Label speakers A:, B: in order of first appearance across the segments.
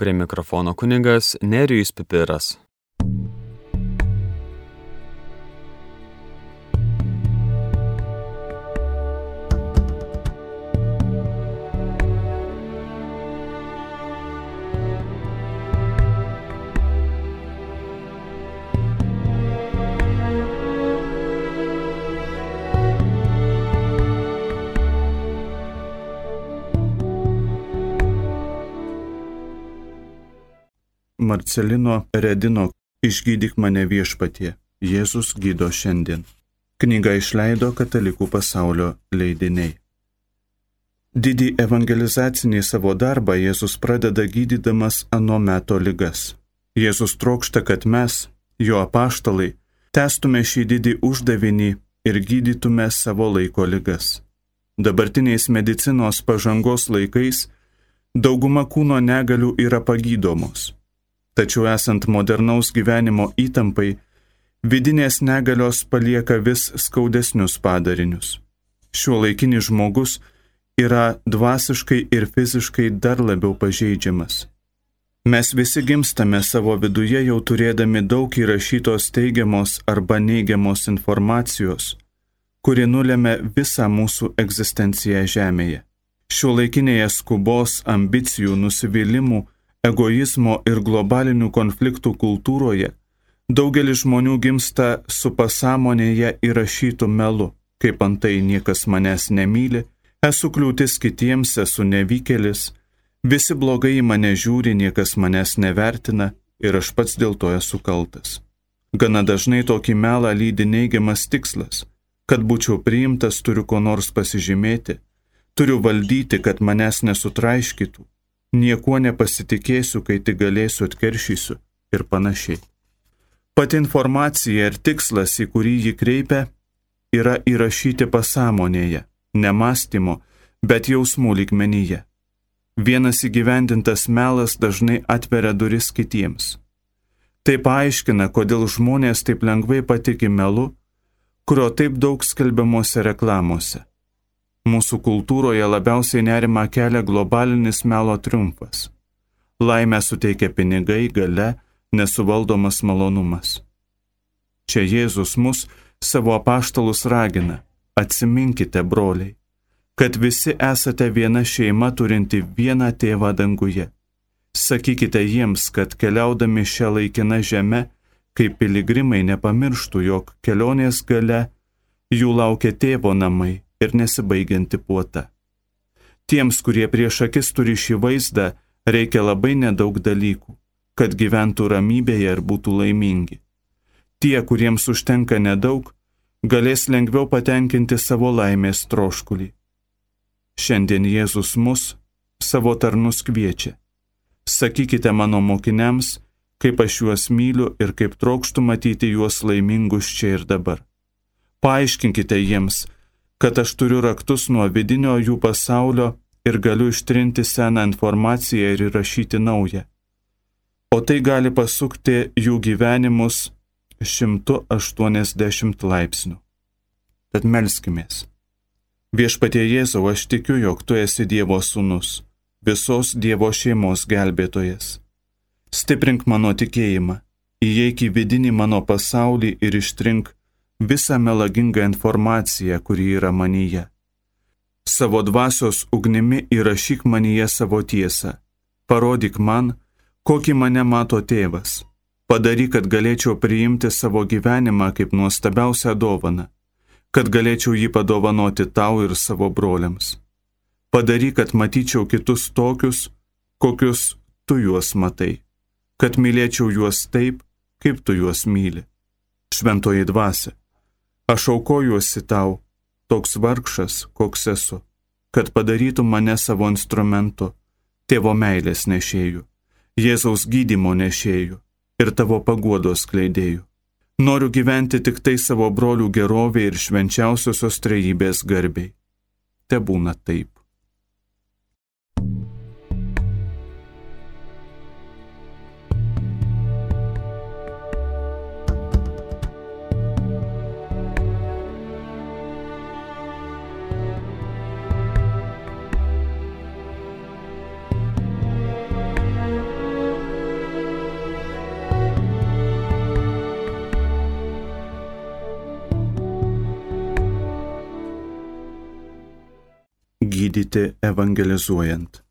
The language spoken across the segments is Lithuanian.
A: Prie mikrofono kuningas Nerijus Pipiras.
B: Marcelino Redino Išgydyk mane viešpatie. Jėzus gydo šiandien. Knyga išleido Katalikų pasaulio leidiniai. Didį evangelizacinį savo darbą Jėzus pradeda gydydamas anu meto ligas. Jėzus trokšta, kad mes, jo apaštalai, testume šį didį uždavinį ir gydytume savo laiko ligas. Dabartiniais medicinos pažangos laikais dauguma kūno negalių yra pagydomos Tačiau esant modernaus gyvenimo įtampai, vidinės negalios palieka vis skaudesnius padarinius. Šiuo laikinis žmogus yra dvasiškai ir fiziškai dar labiau pažeidžiamas. Mes visi gimstame savo viduje jau turėdami daug įrašytos teigiamos arba neigiamos informacijos, kuri nulėmė visą mūsų egzistenciją Žemėje. Šiuo laikinėje skubos, ambicijų, nusivylimų, egoizmo ir globalinių konfliktų kultūroje daugelis žmonių gimsta su pasąmonėje įrašytų melu, kaip antai niekas manęs nemyli, esu kliūtis kitiems, esu nevykėlis, visi blogai į mane žiūri, niekas manęs nevertina ir aš pats dėl to esu kaltas. Gana dažnai tokį melą lydi neigiamas tikslas, kad būčiau priimtas turiu ko nors pasižymėti, turiu valdyti, kad manęs nesutraiškytų, niekuo nepasitikėsiu, kai tik galėsiu atkeršysiu ir panašiai. Pati informacija ir tikslas, į kurį jį kreipia, yra įrašyti pasąmonėje, ne mąstymo, bet jausmų lygmenyje. Vienas įgyvendintas melas dažnai atveria duris kitiems. Tai paaiškina, kodėl žmonės taip lengvai patiki melu, kurio taip daug skelbiamuose reklamuose. Mūsų kultūroje labiausiai nerima kelia globalinis melo triumfas. Laimę suteikia pinigai, gale, nesuvaldomas malonumas. Čia Jėzus mus savo apaštalus ragina - atsiminkite, broliai, kad visi esate viena šeima turinti vieną tėvą danguje. Sakykite jiems, kad keliaudami šią laikiną žemę, kaip piligrimai nepamirštų, jog kelionės gale jų laukia tėvo namai ir nesibaigianti puota. Tiems, kurie prieš akis turi šį vaizdą, reikia labai nedaug dalykų, kad gyventų ramybėje ir būtų laimingi. Tie, kuriems užtenka nedaug, galės lengviau patenkinti savo laimės troškulį. Šiandien Jėzus mus, savo tarnus kviečia. Sakykite mano mokiniams, kaip aš juos myliu ir kaip trokštų matyti juos laimingus čia ir dabar. Paaiškinkite jiems, kad aš turiu raktus nuo vidinio jų pasaulio ir galiu ištrinti seną informaciją ir įrašyti naują. O tai gali pasukti jų gyvenimus 180 laipsnių. Tad melskimės. Viešpatie Jėzau, aš tikiu, jog tu esi Dievo sūnus, visos Dievo šeimos gelbėtojas. Stiprink mano tikėjimą, įeik į vidinį mano pasaulį ir ištrink visą melagingą informaciją, kuri yra manyje. Savo dvasios ugnimi įrašyk manyje savo tiesą. Parodyk man, kokį mane mato tėvas. Padaryk, kad galėčiau priimti savo gyvenimą kaip nuostabiausią dovaną, kad galėčiau jį padovanoti tau ir savo broliams. Padaryk, kad matyčiau kitus tokius, kokius tu juos matai, kad mylėčiau juos taip, kaip tu juos myli. Šventoji dvasia, Aš aukojuosi tau, toks vargšas, koks esu, kad padarytum mane savo instrumentu, tėvo meilės nešėjų, Jėzaus gydymo nešėjų ir tavo paguodos kleidėjų. Noriu gyventi tik tai savo brolių gerovė ir švenčiausiosios trejybės garbiai. Te būna taip. Gydyti evangelizuojant.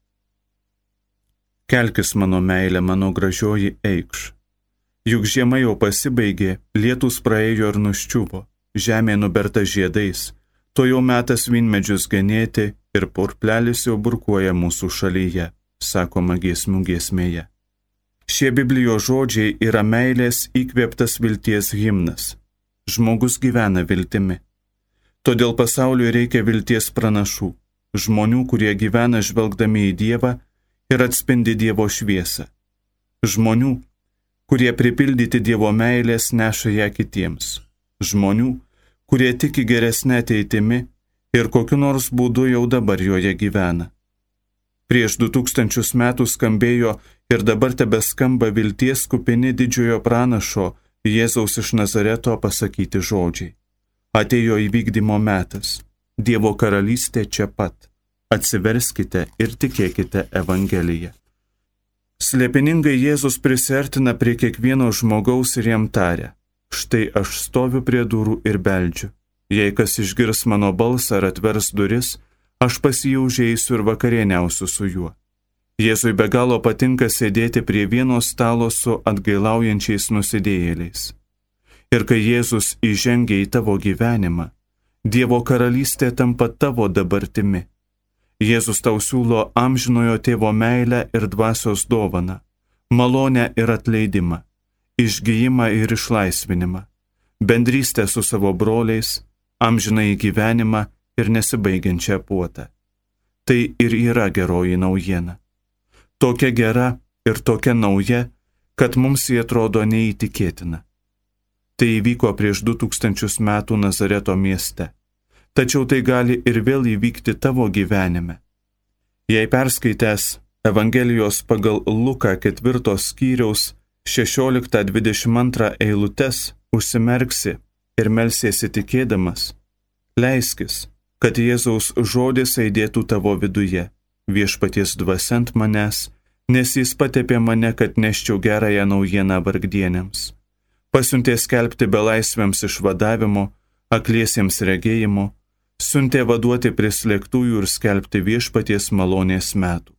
B: Kelkis mano meilė, mano gražioji eikš. Juk žiema jau pasibaigė, lietus praėjo ir nuščiuvo, žemė nuberta žiedais, to jau metas vynmedžius genėti ir purplelis jau burkuoja mūsų šalyje, sakoma giesmių giesmėje. Šie Biblijos žodžiai yra meilės įkvėptas vilties himnas. Žmogus gyvena viltimi. Todėl pasauliui reikia vilties pranašų, žmonių, kurie gyvena žvelgdami į Dievą ir atspindi Dievo šviesą. Žmonių, kurie pripildyti Dievo meilės neša ją kitiems. Žmonių, kurie tiki geresnė ateitimi ir kokiu nors būdu jau dabar joje gyvena. Prieš du tūkstančius metų skambėjo ir dabar tebeskamba vilties kupini didžiojo pranašo Jėzaus iš Nazareto pasakyti žodžiai. Atėjo įvykdymo metas. Dievo karalystė čia pat. Atsiverskite ir tikėkite Evangeliją. Slėpiningai Jėzus prisertina prie kiekvieno žmogaus ir jam tarė. Štai aš stoviu prie durų ir beldžiu. Jei kas išgirs mano balsą ar atvers duris, aš pas jį užeisiu ir vakarieniausiu su juo. Jėzui be galo patinka sėdėti prie vieno stalo su atgailaujančiais nusidėjėliais. Ir kai Jėzus įžengia į tavo gyvenimą, Dievo karalystė tampa tavo dabartimi. Jėzus tau siūlo amžinojo tėvo meilę ir dvasios dovaną, malonę ir atleidimą, išgyjimą ir išlaisvinimą, bendrystę su savo broliais, amžinai gyvenimą ir nesibaigiančią puotą. Tai ir yra geroji naujiena tokia gera ir tokia nauja, kad mums jie atrodo neįtikėtina. Tai įvyko prieš 2000 metų Nazareto mieste, tačiau tai gali ir vėl įvykti tavo gyvenime. Jei perskaitęs Evangelijos pagal Luką ketvirtos skyriaus 16-22 eilutes užsimerksi ir melsiesi tikėdamas, leiskis, kad Jėzaus žodis eidėtų tavo viduje viešpaties dvasiant manęs, nes jis patepė mane, kad neščiau gerąją naujieną vargdienėms. Pasiuntė skelbti belaisviams išvadavimo, akliesiems regėjimo, siuntė vaduoti prislėgtųjų ir skelbti viešpaties malonės metų.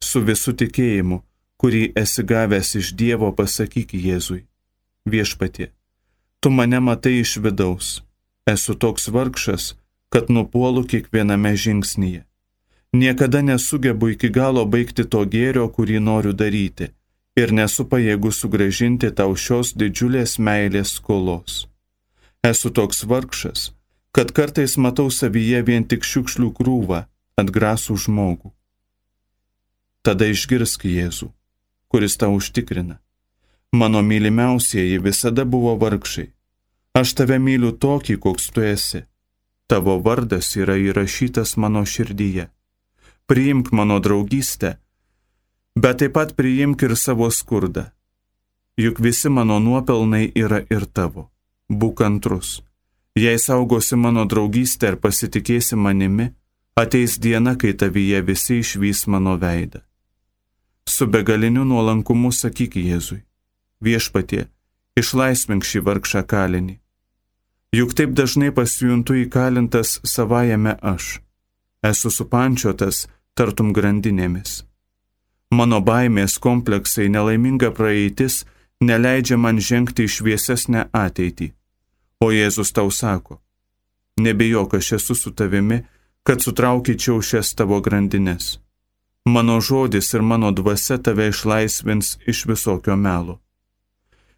B: Su visu tikėjimu, kurį esi gavęs iš Dievo, pasakyk Jėzui. Viešpatie, tu mane matai iš vidaus, esu toks vargšas, kad nupuolu kiekviename žingsnyje. Niekada nesugebu iki galo baigti to gėrio, kurį noriu daryti, ir nesu pajėgus sugražinti tau šios didžiulės meilės skolos. Esu toks vargšas, kad kartais matau savyje vien tik šiukšlių krūvą, atgrasų žmogų. Tada išgirsk Jėzų, kuris tau užtikrina. Mano mylimiausieji visada buvo vargšai. Aš tave myliu tokį, koks tu esi. Tavo vardas yra įrašytas mano širdyje priimk mano draugystę, bet taip pat priimk ir savo skurdą. Juk visi mano nuopelnai yra ir tavo. Būk antrus. Jei saugosi mano draugystę ir pasitikėsi manimi, ateis diena, kai tavyje visi išvys mano veidą. Su begaliniu nuolankumu sakyk Jėzui, viešpatie, išlaisvink šį vargšą kalinį. Juk taip dažnai pasijuntu įkalintas savajame aš. Esu supančiotas, tartum grandinėmis. Mano baimės kompleksai, nelaiminga praeitis neleidžia man žengti į šviesesnę ateitį. O Jėzus tau sako, nebijok, aš esu su tavimi, kad sutraukyčiau šias tavo grandinės. Mano žodis ir mano dvasia tave išlaisvins iš visokio melo.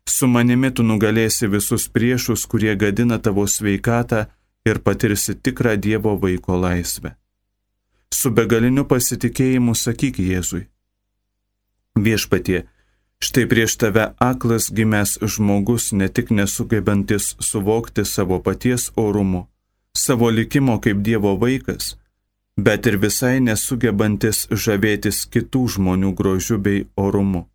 B: Su manimi tu nugalėsi visus priešus, kurie gadina tavo sveikatą ir patirsi tikrą Dievo vaiko laisvę su begaliniu pasitikėjimu sakyk Jėzui. Viešpatie, štai prieš tave aklas gimęs žmogus ne tik nesugebantis suvokti savo paties orumo, savo likimo kaip Dievo vaikas, bet ir visai nesugebantis žavėtis kitų žmonių grožiu bei orumu.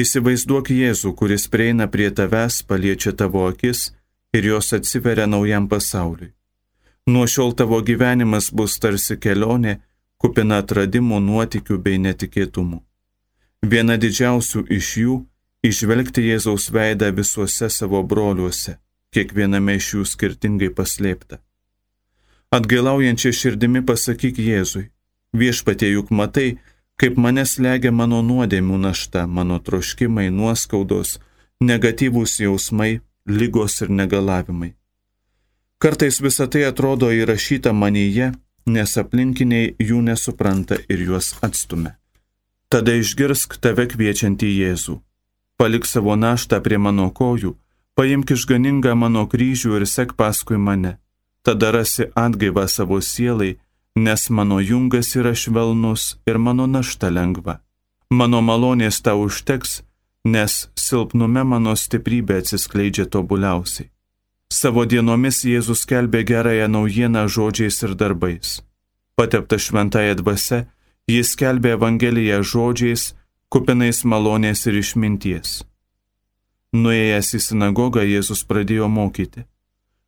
B: Įsivaizduok Jėzų, kuris prieina prie tavęs, paliečia tavo akis ir jos atsiveria naujam pasauliui. Nuo šiol tavo gyvenimas bus tarsi kelionė, kupina atradimų, nuotikių bei netikėtumų. Viena didžiausių iš jų - išvelgti Jėzaus veidą visuose savo broliuose, kiekviename iš jų skirtingai paslėpta. Atgailaujančia širdimi pasakyk Jėzui, Viešpatie juk matai, kaip mane slegia mano nuodėmių našta, mano troškimai, nuoskaudos, negatyvūs jausmai, lygos ir negalavimai. Kartais visą tai atrodo įrašyta manyje, nes aplinkiniai jų nesupranta ir juos atstumia. Tada išgirsk tave kviečiantį Jėzų. Palik savo naštą prie mano kojų, paimk išganingą mano kryžių ir sek paskui mane. Tada rasi atgaivą savo sielai, nes mano jungas yra švelnus ir mano našta lengva. Mano malonės tau užteks, nes silpnume mano stiprybė atsiskleidžia tobuliausiai. Savo dienomis Jėzus kelbė gerąją naujieną žodžiais ir darbais. Patepta šventąją dvasę, jis kelbė Evangeliją žodžiais, kupinais malonės ir išminties. Nuėjęs į sinagogą Jėzus pradėjo mokyti.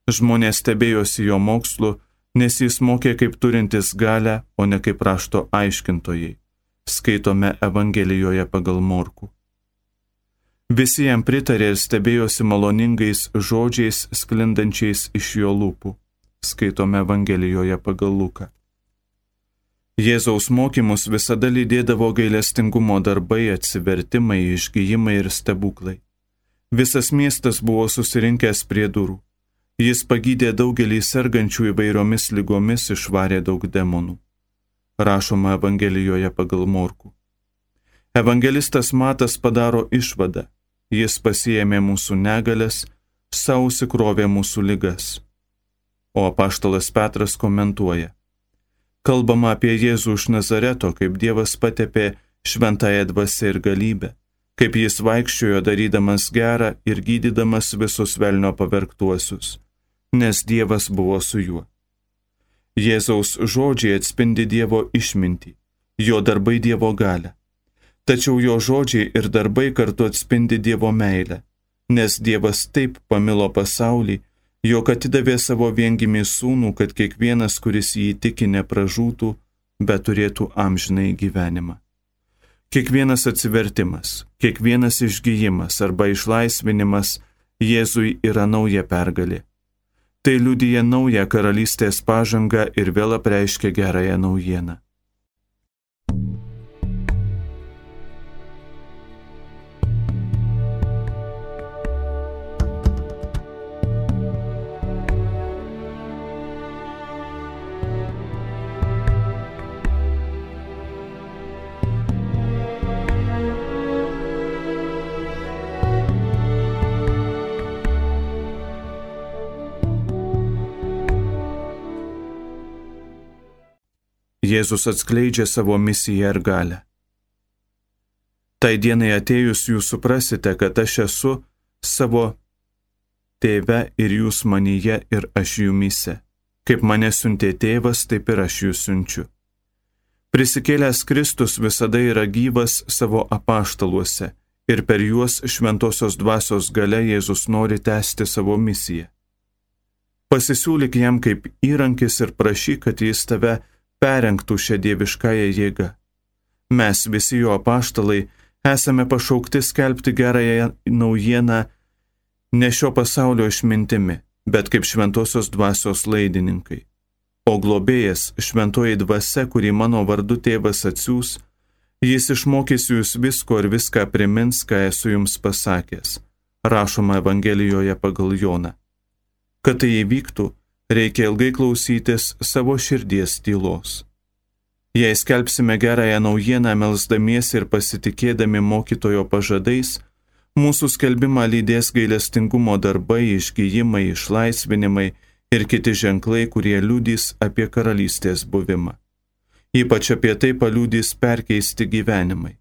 B: Žmonės stebėjosi jo mokslu, nes jis mokė kaip turintis galę, o ne kaip rašto aiškintojai. Skaitome Evangelijoje pagal morkų. Visi jam pritarė ir stebėjosi maloningais žodžiais sklindančiais iš jo lūpų. Skaitome Evangelijoje pagal Luką. Jėzaus mokymus visada lydėdavo gailestingumo darbai, atsivertimai, išgyjimai ir stebuklai. Visas miestas buvo susirinkęs prie durų. Jis pagydė daugelį sergančių įvairiomis lygomis, išvarė daug demonų. Rašoma Evangelijoje pagal Morku. Evangelistas Matas padaro išvadą, Jis pasijėmė mūsų negalės, sausikrovė mūsų ligas. O apaštalas Petras komentuoja. Kalbama apie Jėzų iš Nazareto, kaip Dievas patepė šventąją dvasę ir galybę, kaip jis vaikščiojo darydamas gerą ir gydydamas visus velnio pavergtuosius, nes Dievas buvo su juo. Jėzaus žodžiai atspindi Dievo išmintį, jo darbai Dievo galę. Tačiau jo žodžiai ir darbai kartu atspindi Dievo meilę, nes Dievas taip pamilo pasaulį, jog atidavė savo viengimį sūnų, kad kiekvienas, kuris jį tiki, nepražūtų, bet turėtų amžinai gyvenimą. Kiekvienas atsivertimas, kiekvienas išgyjimas arba išlaisvinimas Jėzui yra nauja pergalė. Tai liudyja naują karalystės pažangą ir vėl apreiškia gerąją naujieną. Jėzus atskleidžia savo misiją ir galę. Tai dienai atėjus jūs suprasite, kad aš esu savo tėve ir jūs manyje ir aš jumise. Kaip mane siuntė tėvas, taip ir aš jūs siunčiu. Prisikėlęs Kristus visada yra gyvas savo apaštaluose ir per juos šventosios dvasios gale Jėzus nori tęsti savo misiją. Pasisiūlyk jam kaip įrankis ir prašyk, kad jis tave perengtų šią dieviškąją jėgą. Mes visi jo apaštalai esame pašaukti skelbti gerąją naujieną ne šio pasaulio išmintimi, bet kaip šventosios dvasios laidininkai. O globėjas, šventoji dvasia, kurį mano vardu tėvas atsiūs, jis išmokys jūs visko ir viską primins, ką esu jums pasakęs, rašoma Evangelijoje pagal Joną. Kad tai įvyktų, reikia ilgai klausytis savo širdies tylos. Jei skelbsime gerąją naujieną melzdamiesi ir pasitikėdami mokytojo pažadais, mūsų skelbimą lydės gailestingumo darbai, išgyjimai, išlaisvinimai ir kiti ženklai, kurie liudys apie karalystės buvimą. Ypač apie tai paliudys perkeisti gyvenimai.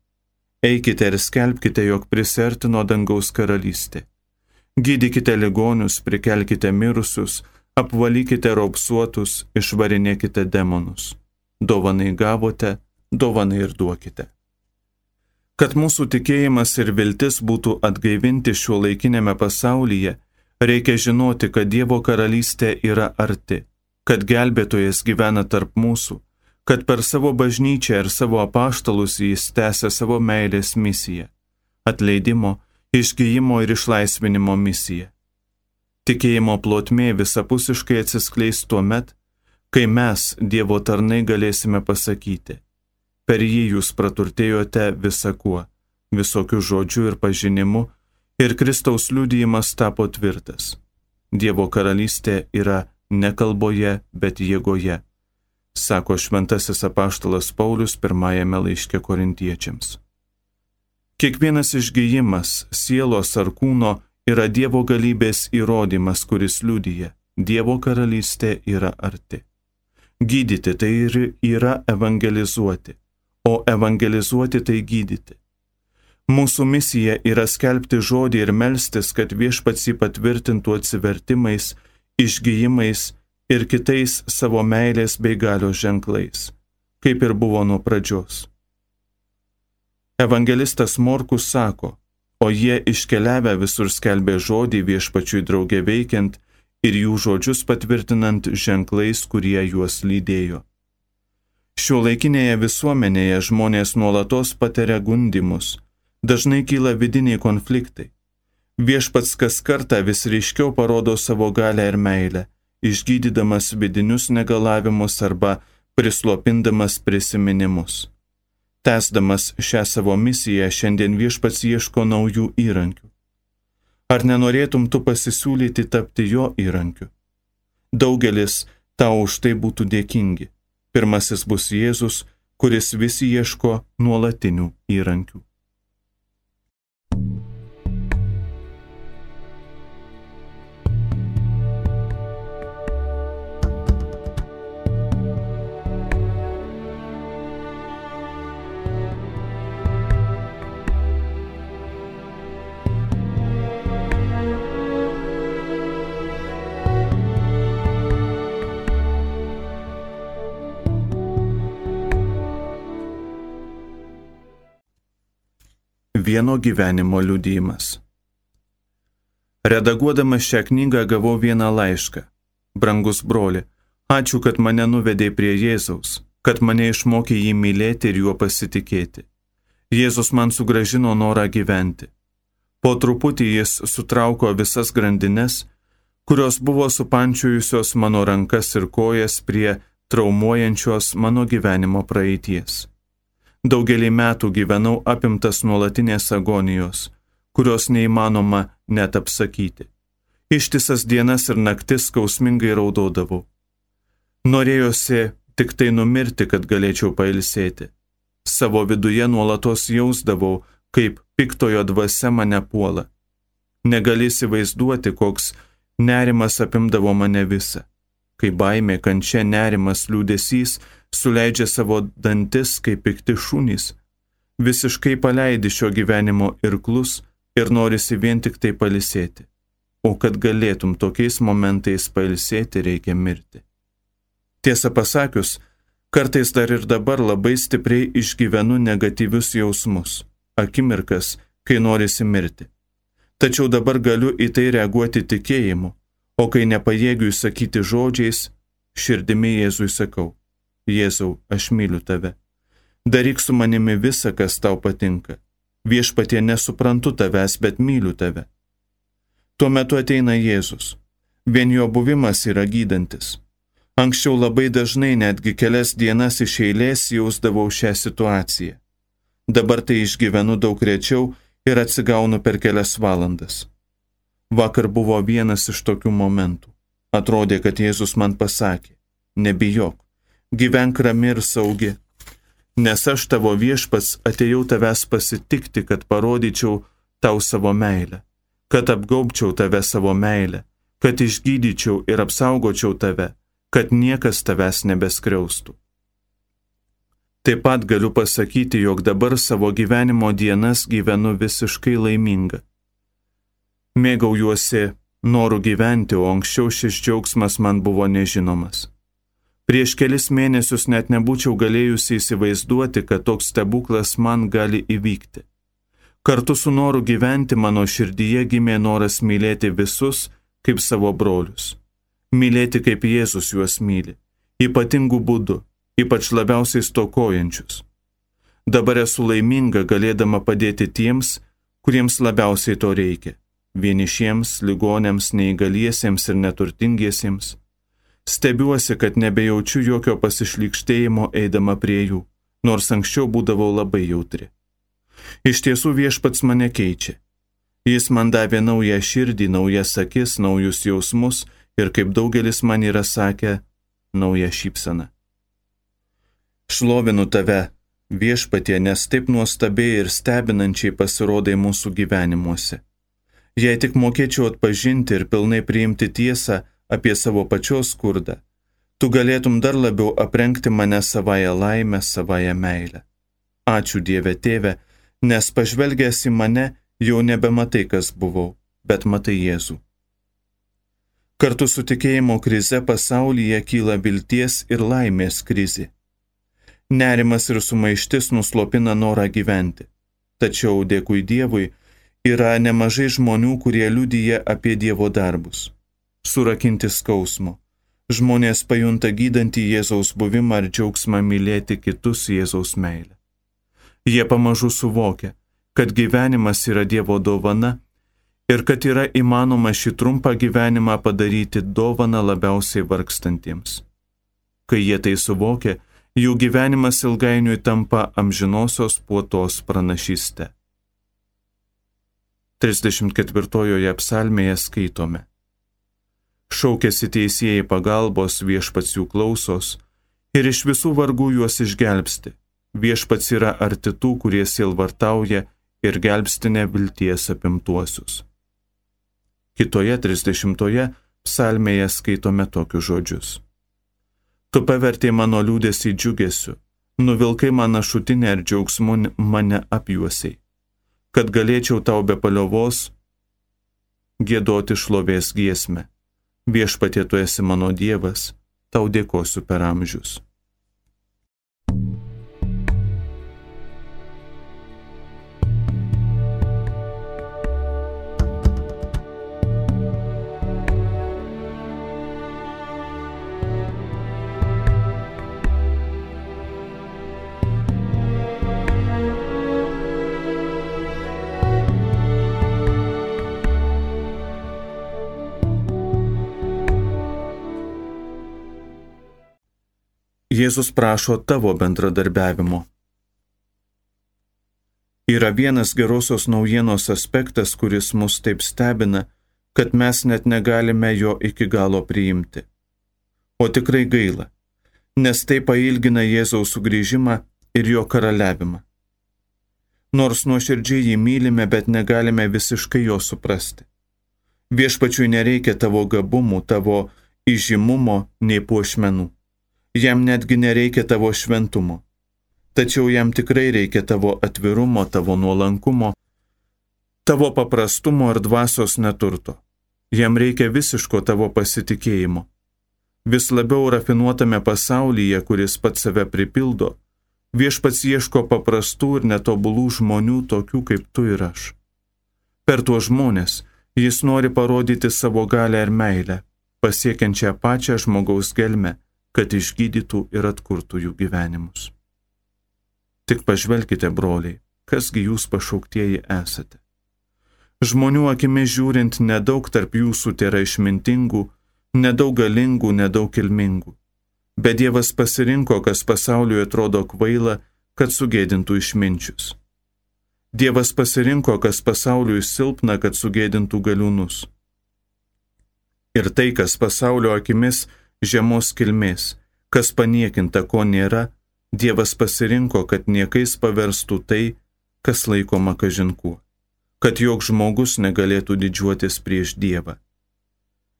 B: Eikite ir skelbkite, jog prisertino dangaus karalystė. Gydykite ligonius, prikelkite mirusius, apvalykite raupsuotus, išvarinėkite demonus. Dovanai gavote, dovanai ir duokite. Kad mūsų tikėjimas ir viltis būtų atgaivinti šiuo laikinėme pasaulyje, reikia žinoti, kad Dievo karalystė yra arti, kad gelbėtojas gyvena tarp mūsų, kad per savo bažnyčią ir savo apaštalus jis tęsia savo meilės misiją - atleidimo, išgyjimo ir išlaisvinimo misiją. Tikėjimo plotmė visapusiškai atsiskleis tuo met, kai mes, Dievo tarnai, galėsime pasakyti, per jį jūs praturtėjote visakuo, visokių žodžių ir pažinimu, ir Kristaus liudijimas tapo tvirtas. Dievo karalystė yra ne kalboje, bet jėgoje, sako šventasis apaštalas Paulius pirmajame laiške korintiečiams. Kiekvienas išgyjimas, sielos ar kūno yra Dievo galybės įrodymas, kuris liudyja, Dievo karalystė yra arti. Gydyti tai ir yra evangelizuoti, o evangelizuoti tai gydyti. Mūsų misija yra skelbti žodį ir melstis, kad viešpats jį patvirtintų atsivertimais, išgyjimais ir kitais savo meilės bei galios ženklais, kaip ir buvo nuo pradžios. Evangelistas Morkus sako, o jie iškeliavę visur skelbė žodį viešpačiui draugė veikiant ir jų žodžius patvirtinant ženklais, kurie juos lydėjo. Šio laikinėje visuomenėje žmonės nuolatos patiria gundimus, dažnai kyla vidiniai konfliktai. Viešpats kas kartą vis ryškiau parodo savo galę ir meilę, išgydydamas vidinius negalavimus arba prislopindamas prisiminimus. Tesdamas šią savo misiją, šiandien viešpats ieško naujų įrankių. Ar nenorėtum tu pasisiūlyti tapti jo įrankiu? Daugelis tau už tai būtų dėkingi. Pirmasis bus Jėzus, kuris vis ieško nuolatinių įrankių. Vieno gyvenimo liudijimas. Redaguodamas šią knygą gavau vieną laišką. Brangus broli, ačiū, kad mane nuvedė prie Jėzaus, kad mane išmokė jį mylėti ir juo pasitikėti. Jėzus man sugražino norą gyventi. Po truputį jis sutrauko visas grandines, kurios buvo supančiojusios mano rankas ir kojas prie traumuojančios mano gyvenimo praeities. Daugelį metų gyvenau apimtas nuolatinės agonijos, kurios neįmanoma net apsakyti. Ištisas dienas ir naktis skausmingai raudodavau. Norėjosi tik tai numirti, kad galėčiau pailsėti. Savo viduje nuolatos jausdavau, kaip piktojo dvasia mane puola. Negali įsivaizduoti, koks nerimas apimdavo mane visą. Kai baimė, kančia, nerimas, liūdėsys suleidžia savo dantis kaip pikti šunys, visiškai paleidi šio gyvenimo irklus ir norisi vien tik tai palisėti. O kad galėtum tokiais momentais pailsėti, reikia mirti. Tiesą pasakius, kartais dar ir dabar labai stipriai išgyvenu negatyvius jausmus, akimirkas, kai norisi mirti. Tačiau dabar galiu į tai reaguoti tikėjimu, o kai nepajėgiu įsakyti žodžiais, širdimi Jėzui sakau Jėzau, aš myliu tave. Daryk su manimi visą, kas tau patinka. Viešpatie nesuprantu tavęs, bet myliu tave. Tuo metu ateina Jėzus. Vien jo buvimas yra gydantis. Anksčiau labai dažnai netgi kelias dienas iš eilės jausdavau šią situaciją. Dabar tai išgyvenu daug rečiau ir atsigaunu per kelias valandas. Vakar buvo vienas iš tokių momentų. Atrodė, kad Jėzus man pasakė, nebijok, gyvenk rami ir saugi, nes aš tavo viešpats atėjau tavęs pasitikti, kad parodyčiau tau savo meilę, kad apgaubčiau tave savo meilę, kad išgydyčiau ir apsaugočiau tave, kad niekas tavęs nebeskriaustų. Taip pat galiu pasakyti, jog dabar savo gyvenimo dienas gyvenu visiškai laiminga. Mėgaujuosi noru gyventi, o anksčiau šis džiaugsmas man buvo nežinomas. Prieš kelis mėnesius net nebūčiau galėjusi įsivaizduoti, kad toks stebuklas man gali įvykti. Kartu su noru gyventi mano širdyje gimė noras mylėti visus kaip savo brolius. Mylėti kaip Jėzus juos myli, ypatingų būdų, ypač labiausiai stokojančius. Dabar esu laiminga galėdama padėti tiems, kuriems labiausiai to reikia - vienišiems, ligonėms, neįgaliesiems ir neturtingiesiems Stebiuosi, kad nebejaučiu jokio pasišlikštėjimo eidama prie jų, nors anksčiau būdavau labai jautri. Iš tiesų viešpats mane keičia. Jis man davė naują širdį, naujas akis, naujus jausmus ir, kaip daugelis man yra sakę, naują šypseną. Šlovinu tave, viešpatie, nes taip nuostabiai ir stebinančiai pasirodai mūsų gyvenimuose. Jei tik mokėčiau atpažinti ir pilnai priimti tiesą apie savo pačios skurdą, tu galėtum dar labiau aprengti mane savoje laimę, savoje meilę. Ačiū Dieve Tėve, nes pažvelgęs į mane jau nebematai, kas buvau, bet matai Jėzų. Kartu su tikėjimo krize pasaulyje kyla vilties ir laimės krizė. Nerimas ir sumaištis nuslopina norą gyventi. Tačiau dėkui Dievui yra nemažai žmonių, kurie liudyja apie Dievo darbus. Surakinti skausmo. Žmonės pajunta gydantį Jėzaus buvimą ir džiaugsmą mylėti kitus Jėzaus meilę. Jie pamažu suvokia, kad gyvenimas yra Dievo dovana ir kad yra įmanoma šį trumpą gyvenimą padaryti dovana labiausiai vargstantiems. Kai jie tai suvokia, jų gyvenimas ilgainiui tampa amžinosios puotos pranašyste. 34 psalmėje skaitome. Šaukėsi teisėjai pagalbos, viešpats jų klausos ir iš visų vargų juos išgelbsti. Viešpats yra arti tų, kurie silvartauja ir gelbstinė vilties apimtuosius. Kitoje 30 psalmėje skaitome tokius žodžius. Tu pavertė mano liūdėsi džiugesiu, nuvilkai mano šutinę ir džiaugsmu mane apjuosiai, kad galėčiau tau be paliovos gėdoti šlovės giesmę. Viešpatie tu esi mano Dievas, tau dėkosiu per amžius. Jėzus prašo tavo bendradarbiavimo. Yra vienas gerosios naujienos aspektas, kuris mus taip stebina, kad mes net negalime jo iki galo priimti. O tikrai gaila, nes tai pailgina Jėzaus sugrįžimą ir jo karaliavimą. Nors nuoširdžiai jį mylime, bet negalime visiškai jo suprasti. Viešpačiui nereikia tavo gabumų, tavo įžymumo, nei puošmenų jam netgi nereikia tavo šventumo. Tačiau jam tikrai reikia tavo atvirumo, tavo nuolankumo, tavo paprastumo ir dvasios neturto. Jam reikia visiško tavo pasitikėjimo. Vis labiau rafinuotame pasaulyje, kuris pats save pripildo, viešpats ieško paprastų ir netobulų žmonių tokių kaip tu ir aš. Per tuos žmonės jis nori parodyti savo galę ir meilę, pasiekiančią pačią žmogaus gelmę kad išgydytų ir atkurtų jų gyvenimus. Tik pažvelkite, broliai, kasgi jūs pašauktieji esate. Žmonių akimi žiūrint, nedaug tarp jūsų yra išmintingų, nedaug galingų, nedaug kilmingų. Bet Dievas pasirinko, kas pasauliui atrodo kvaila, kad sugėdintų išminčius. Dievas pasirinko, kas pasauliui silpna, kad sugėdintų galiūnus. Ir tai, kas pasaulio akimis žemos kilmės, kas paniekinta, ko nėra, Dievas pasirinko, kad niekais paverstų tai, kas laikoma kažinku, kad joks žmogus negalėtų didžiuotis prieš Dievą.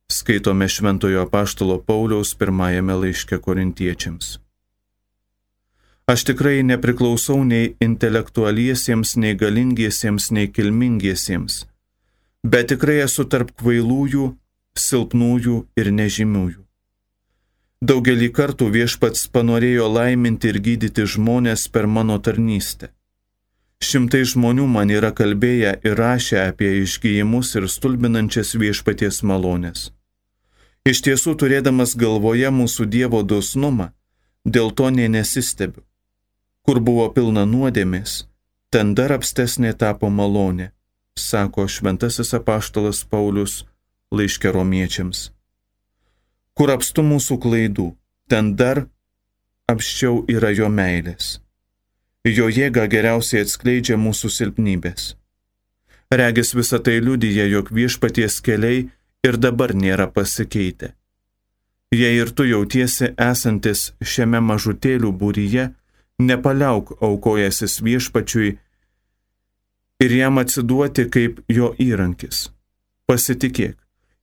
B: Skaitome Šventojo Paštalo Pauliaus pirmajame laiške korintiečiams. Aš tikrai nepriklausau nei intelektualiesiems, nei galingiesiems, nei kilmingiesiems, bet tikrai esu tarp kvailųjų, silpnųjų ir nežymiųjų. Daugelį kartų viešpats panorėjo laiminti ir gydyti žmonės per mano tarnystę. Šimtai žmonių man yra kalbėję ir rašę apie išgyjimus ir stulbinančias viešpaties malonės. Iš tiesų, turėdamas galvoje mūsų Dievo dosnumą, dėl to nė nesistebiu. Kur buvo pilna nuodėmės, ten dar apstesnė tapo malonė, sako šventasis apaštalas Paulius laiškė romiečiams. Kur apstu mūsų klaidų, ten dar apščiau yra jo meilės. Jo jėga geriausiai atskleidžia mūsų silpnybės. Regis visą tai liudyja, jog viešpaties keliai ir dabar nėra pasikeitę. Jei ir tu jautiesi esantis šiame mažutėlių būryje, nepaliauk aukojasis viešpačiui ir jam atsiduoti kaip jo įrankis. Pasitikėk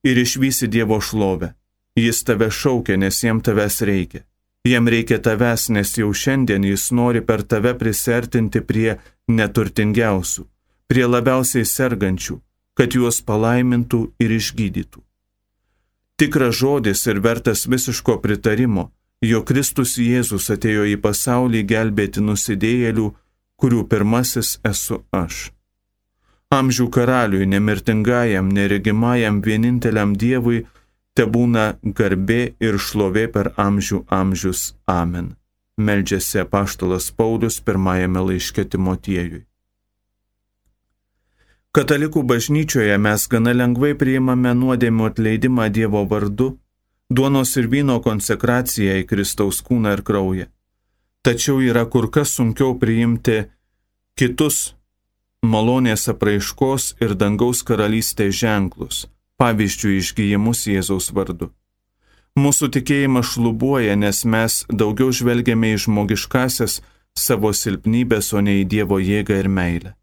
B: ir išvysi Dievo šlovę. Jis tave šaukia, nes jam tavęs reikia. Jam reikia tavęs, nes jau šiandien jis nori per tave prisertinti prie neturtingiausių, prie labiausiai sergančių, kad juos palaimintų ir išgydytų tikras žodis ir vertas visiško pritarimo, jo Kristus Jėzus atėjo į pasaulį gelbėti nusidėjėlių, kurių pirmasis esu aš. Amžių karaliui, nemirtingajam, neregimajam, vieninteliam Dievui, te būna garbė ir šlovė per amžių amžius. Amen. Meldžiasi apaštalas Paulius pirmajame laiške Timotiejui. Katalikų bažnyčioje mes gana lengvai priimame nuodėmų atleidimą Dievo vardu, duonos ir vyno konsekraciją į Kristaus kūną ir kraują. Tačiau yra kur kas sunkiau priimti kitus malonės apraiškos ir dangaus karalystės ženklus, pavyzdžiui, išgyjimus Jėzaus vardu. Mūsų tikėjimas šlubuoja, nes mes daugiau žvelgiame į žmogiškasias savo silpnybės, o ne į Dievo jėgą ir meilę.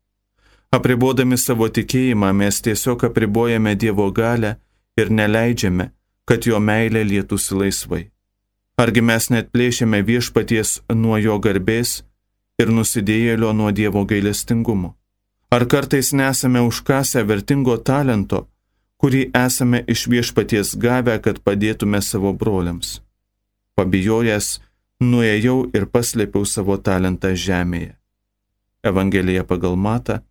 B: Apribodami savo tikėjimą mes tiesiog apribojame Dievo galę ir neleidžiame, kad jo meilė lietųsi laisvai. Argi mes net plėšiame viešpaties nuo jo garbės ir nusidėjėlio nuo Dievo gailestingumo? Ar kartais nesame užkasę vertingo talento, kurį esame iš viešpaties gavę, kad padėtume savo broliams? Pabijojęs, nuėjau ir paslėpiau savo talentą žemėje. Evangelija pagal Mata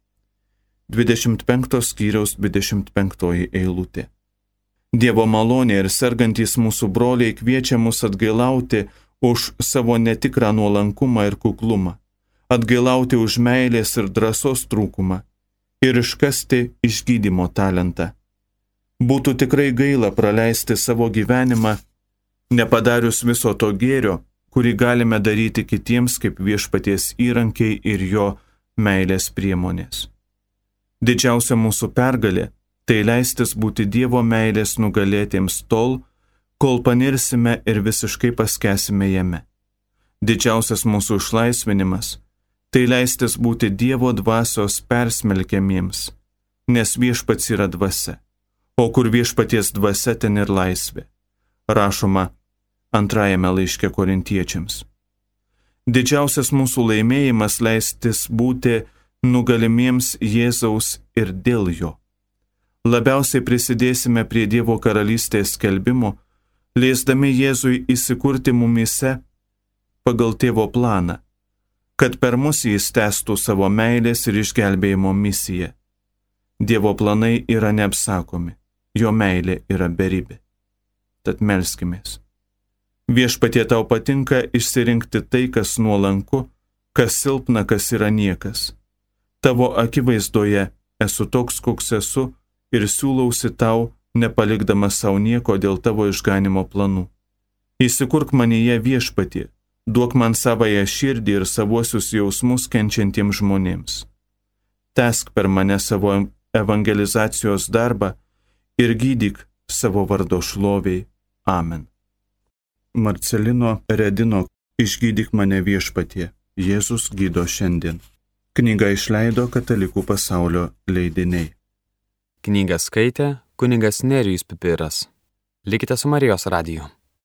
B: 25 skyriaus 25 eilutė. Dievo malonė ir sergantys mūsų broliai kviečia mus atgailauti už savo netikrą nuolankumą ir kuklumą, atgailauti už meilės ir drąsos trūkumą ir iškasti išgydymo talentą. Būtų tikrai gaila praleisti savo gyvenimą, nepadarius viso to gėrio, kurį galime daryti kitiems kaip viešpaties įrankiai ir jo meilės priemonės. Didžiausia mūsų pergalė - tai leistis būti Dievo meilės nugalėtiems tol, kol panirsime ir visiškai paskesime jame. Didžiausias mūsų išlaisvinimas - tai leistis būti Dievo dvasios persmelkiamiems, nes viešpats yra dvasia, o kur viešpaties dvasia ten ir laisvė. Rašoma antrajame laiške korintiečiams. Didžiausias mūsų laimėjimas leistis būti nugalimiems Jėzaus ir dėl jo. Labiausiai prisidėsime prie Dievo karalystės skelbimo, leisdami Jėzui įsikurti mumise pagal tėvo planą, kad per mus jis testų savo meilės ir išgelbėjimo misiją. Dievo planai yra neapsakomi, jo meilė yra beribė. Tad melskimės. Viešpatie tau patinka išsirinkti tai, kas nuolanku, kas silpna, kas yra niekas tavo akivaizdoje esu toks, koks esu ir siūlausi tau, nepalikdamas savo nieko dėl tavo išganimo planų. Įsikurk manyje viešpatie, duok man savoje širdį ir savuosius jausmus kenčiantiems žmonėms. Tesk per mane savo evangelizacijos darbą ir gydyk savo vardo šloviai. Amen. Marcelino Redino Išgydyk mane viešpatie, Jėzus gydo šiandien. Knygą išleido Katalikų pasaulio leidiniai.
A: Knygą skaitė kuningas Nerijus Pipiras. Likite su Marijos radiju.